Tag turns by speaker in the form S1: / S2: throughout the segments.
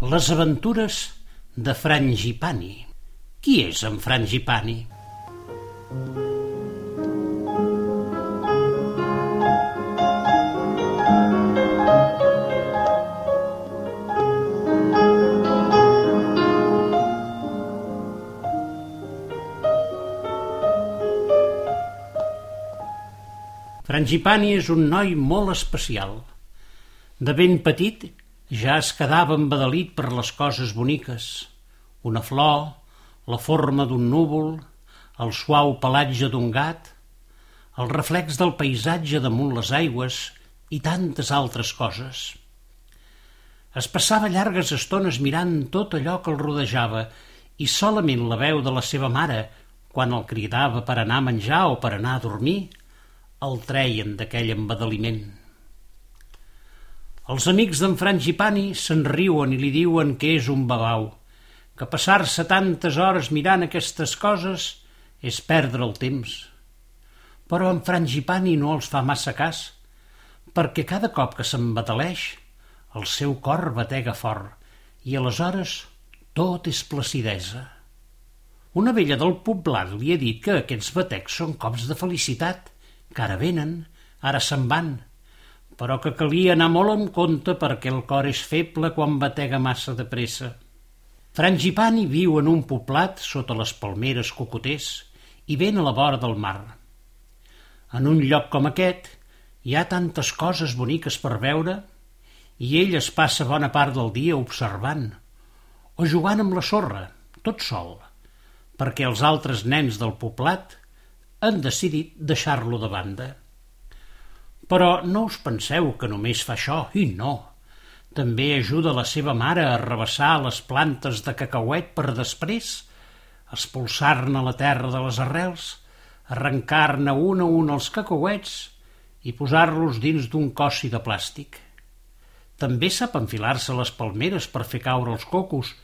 S1: Les aventures de Frangipani. Qui és en Frangipani? Frangipani és un noi molt especial. De ben petit ja es quedava embadalit per les coses boniques. Una flor, la forma d'un núvol, el suau pelatge d'un gat, el reflex del paisatge damunt les aigües i tantes altres coses. Es passava llargues estones mirant tot allò que el rodejava i solament la veu de la seva mare, quan el cridava per anar a menjar o per anar a dormir, el treien d'aquell embadaliment. Els amics d'en Frangipani se'n riuen i li diuen que és un babau, que passar-se tantes hores mirant aquestes coses és perdre el temps. Però en Frangipani no els fa massa cas, perquè cada cop que s'embataleix el seu cor batega fort i aleshores tot és placidesa. Una vella del poblat li ha dit que aquests batecs són cops de felicitat que ara venen, ara se'n van, però que calia anar molt en compte perquè el cor és feble quan batega massa de pressa. Frangipani viu en un poblat sota les palmeres cocoters i ben a la vora del mar. En un lloc com aquest hi ha tantes coses boniques per veure i ell es passa bona part del dia observant o jugant amb la sorra, tot sol, perquè els altres nens del poblat han decidit deixar-lo de banda. Però no us penseu que només fa això, i no. També ajuda la seva mare a rebassar les plantes de cacauet per després expulsar-ne la terra de les arrels, arrencar-ne un a un els cacauets i posar-los dins d'un cossi de plàstic. També sap enfilar-se les palmeres per fer caure els cocos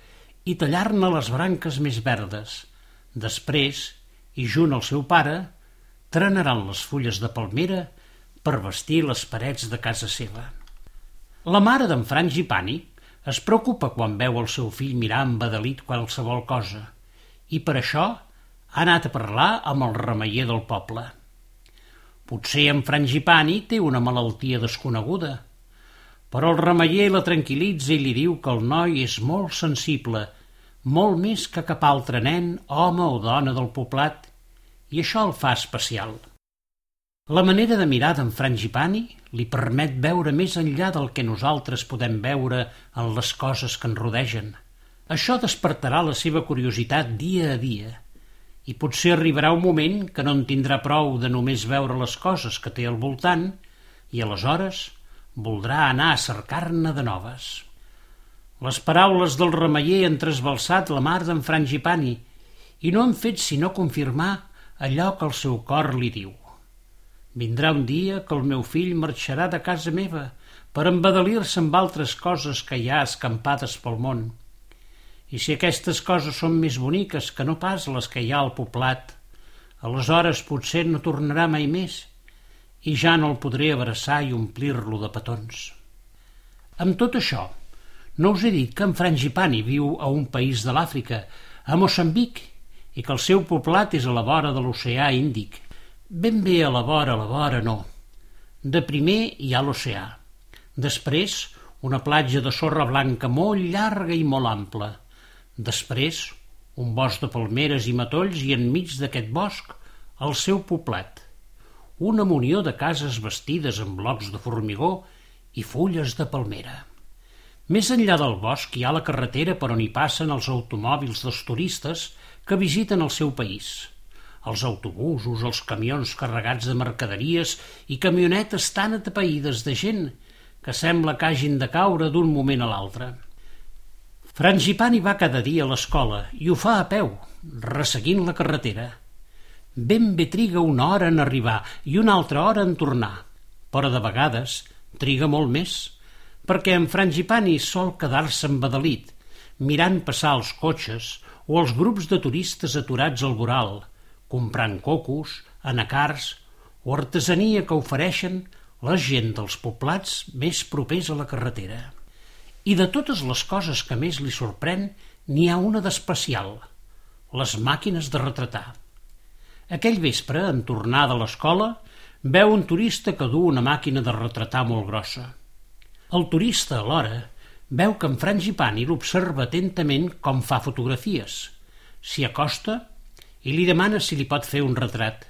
S1: i tallar-ne les branques més verdes. Després i junt al seu pare, trenaran les fulles de palmera per vestir les parets de casa seva. La mare d'en Frangipani es preocupa quan veu el seu fill mirar embadalit qualsevol cosa i per això ha anat a parlar amb el remeier del poble. Potser en Frangipani té una malaltia desconeguda, però el remeier la tranquil·litza i li diu que el noi és molt sensible, molt més que cap altre nen, home o dona del poblat, i això el fa especial. La manera de mirar d'en Frangipani li permet veure més enllà del que nosaltres podem veure en les coses que ens rodegen. Això despertarà la seva curiositat dia a dia i potser arribarà un moment que no en tindrà prou de només veure les coses que té al voltant i aleshores voldrà anar a cercar-ne de noves. Les paraules del remeier han trasbalsat la mar d'en Frangipani i no han fet sinó confirmar allò que el seu cor li diu. Vindrà un dia que el meu fill marxarà de casa meva per embadalir-se amb altres coses que hi ha escampades pel món. I si aquestes coses són més boniques que no pas les que hi ha al poblat, aleshores potser no tornarà mai més i ja no el podré abraçar i omplir-lo de petons. Amb tot això, no us he dit que en Frangipani viu a un país de l'Àfrica, a Moçambic, i que el seu poblat és a la vora de l'oceà Índic. Ben bé a la vora, a la vora no. De primer hi ha l'oceà. Després, una platja de sorra blanca molt llarga i molt ampla. Després, un bosc de palmeres i matolls i enmig d'aquest bosc, el seu poblat. Una munió de cases vestides amb blocs de formigó i fulles de palmera. Més enllà del bosc hi ha la carretera per on hi passen els automòbils dels turistes que visiten el seu país. Els autobusos, els camions carregats de mercaderies i camionetes tan atapeïdes de gent que sembla que hagin de caure d'un moment a l'altre. Frangipani va cada dia a l'escola i ho fa a peu, resseguint la carretera. Ben bé triga una hora en arribar i una altra hora en tornar, però de vegades triga molt més, perquè en Frangipani sol quedar-se embadalit, mirant passar els cotxes o els grups de turistes aturats al voral, comprant cocos, anacars o artesania que ofereixen la gent dels poblats més propers a la carretera. I de totes les coses que més li sorprèn, n'hi ha una d'especial, les màquines de retratar. Aquell vespre, en tornar de l'escola, veu un turista que du una màquina de retratar molt grossa. El turista, alhora, veu que en Frangipani l'observa atentament com fa fotografies. S'hi acosta i li demana si li pot fer un retrat.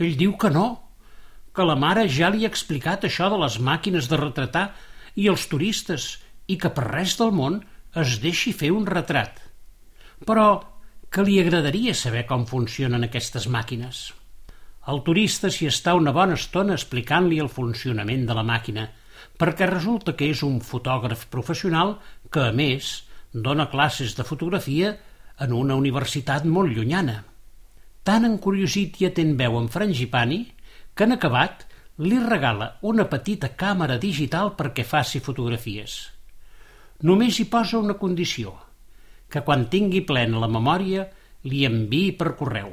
S1: Ell diu que no, que la mare ja li ha explicat això de les màquines de retratar i els turistes i que per res del món es deixi fer un retrat. Però que li agradaria saber com funcionen aquestes màquines. El turista s'hi està una bona estona explicant-li el funcionament de la màquina, perquè resulta que és un fotògraf professional que, a més, dona classes de fotografia en una universitat molt llunyana. Tan encuriosit i atent veu en Frangipani que en acabat li regala una petita càmera digital perquè faci fotografies. Només hi posa una condició, que quan tingui plena la memòria li enviï per correu.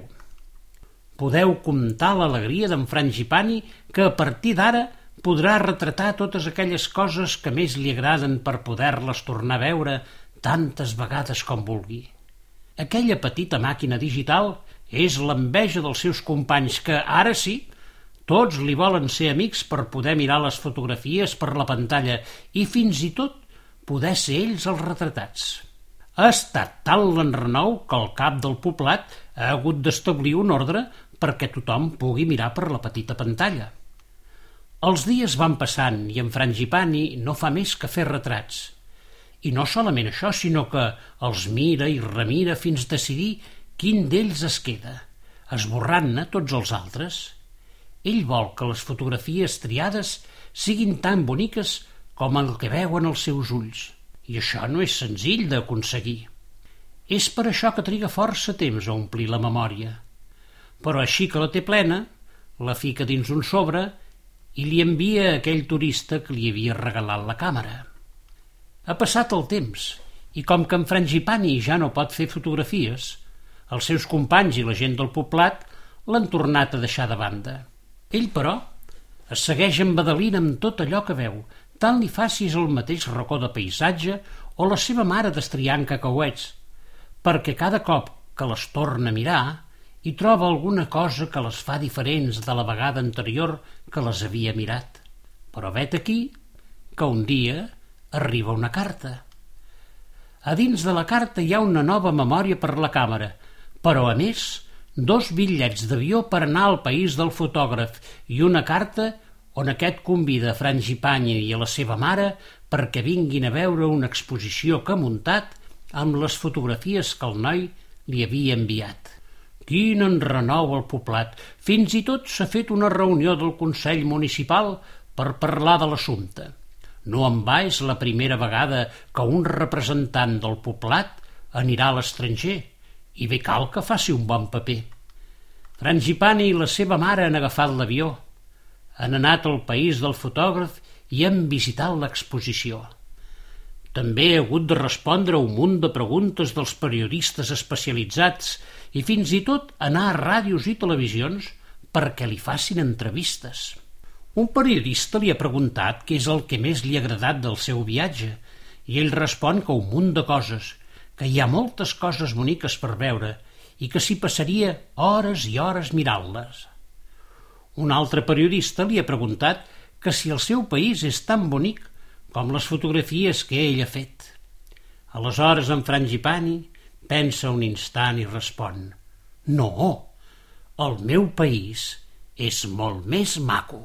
S1: Podeu comptar l'alegria d'en Frangipani que a partir d'ara podrà retratar totes aquelles coses que més li agraden per poder-les tornar a veure tantes vegades com vulgui. Aquella petita màquina digital és l'enveja dels seus companys que, ara sí, tots li volen ser amics per poder mirar les fotografies per la pantalla i fins i tot poder ser ells els retratats. Ha estat tal l'enrenou que el cap del poblat ha hagut d'establir un ordre perquè tothom pugui mirar per la petita pantalla. Els dies van passant i en Frangipani no fa més que fer retrats. I no solament això, sinó que els mira i remira fins decidir quin d'ells es queda, esborrant-ne tots els altres. Ell vol que les fotografies triades siguin tan boniques com el que veuen els seus ulls. I això no és senzill d'aconseguir. És per això que triga força temps a omplir la memòria. Però així que la té plena, la fica dins un sobre i li envia a aquell turista que li havia regalat la càmera. Ha passat el temps i com que en Frangipani ja no pot fer fotografies, els seus companys i la gent del poblat l'han tornat a deixar de banda. Ell, però, es segueix embadalint amb tot allò que veu, tant li facis el mateix racó de paisatge o la seva mare destriant cacauets, perquè cada cop que les torna a mirar i troba alguna cosa que les fa diferents de la vegada anterior que les havia mirat. Però vet aquí que un dia arriba una carta. A dins de la carta hi ha una nova memòria per la càmera, però a més dos bitllets d'avió per anar al país del fotògraf i una carta on aquest convida a Frangipani i a la seva mare perquè vinguin a veure una exposició que ha muntat amb les fotografies que el noi li havia enviat. Quin enrenou al poblat! Fins i tot s'ha fet una reunió del Consell Municipal per parlar de l'assumpte. No en va és la primera vegada que un representant del poblat anirà a l'estranger i bé cal que faci un bon paper. Frangipani i la seva mare han agafat l'avió. Han anat al país del fotògraf i han visitat l'exposició. També ha hagut de respondre un munt de preguntes dels periodistes especialitzats i fins i tot anar a ràdios i televisions perquè li facin entrevistes. Un periodista li ha preguntat què és el que més li ha agradat del seu viatge i ell respon que un munt de coses, que hi ha moltes coses boniques per veure i que s'hi passaria hores i hores mirant-les. Un altre periodista li ha preguntat que si el seu país és tan bonic com les fotografies que ell ha fet. Aleshores en Frangipani pensa un instant i respon «No, el meu país és molt més maco».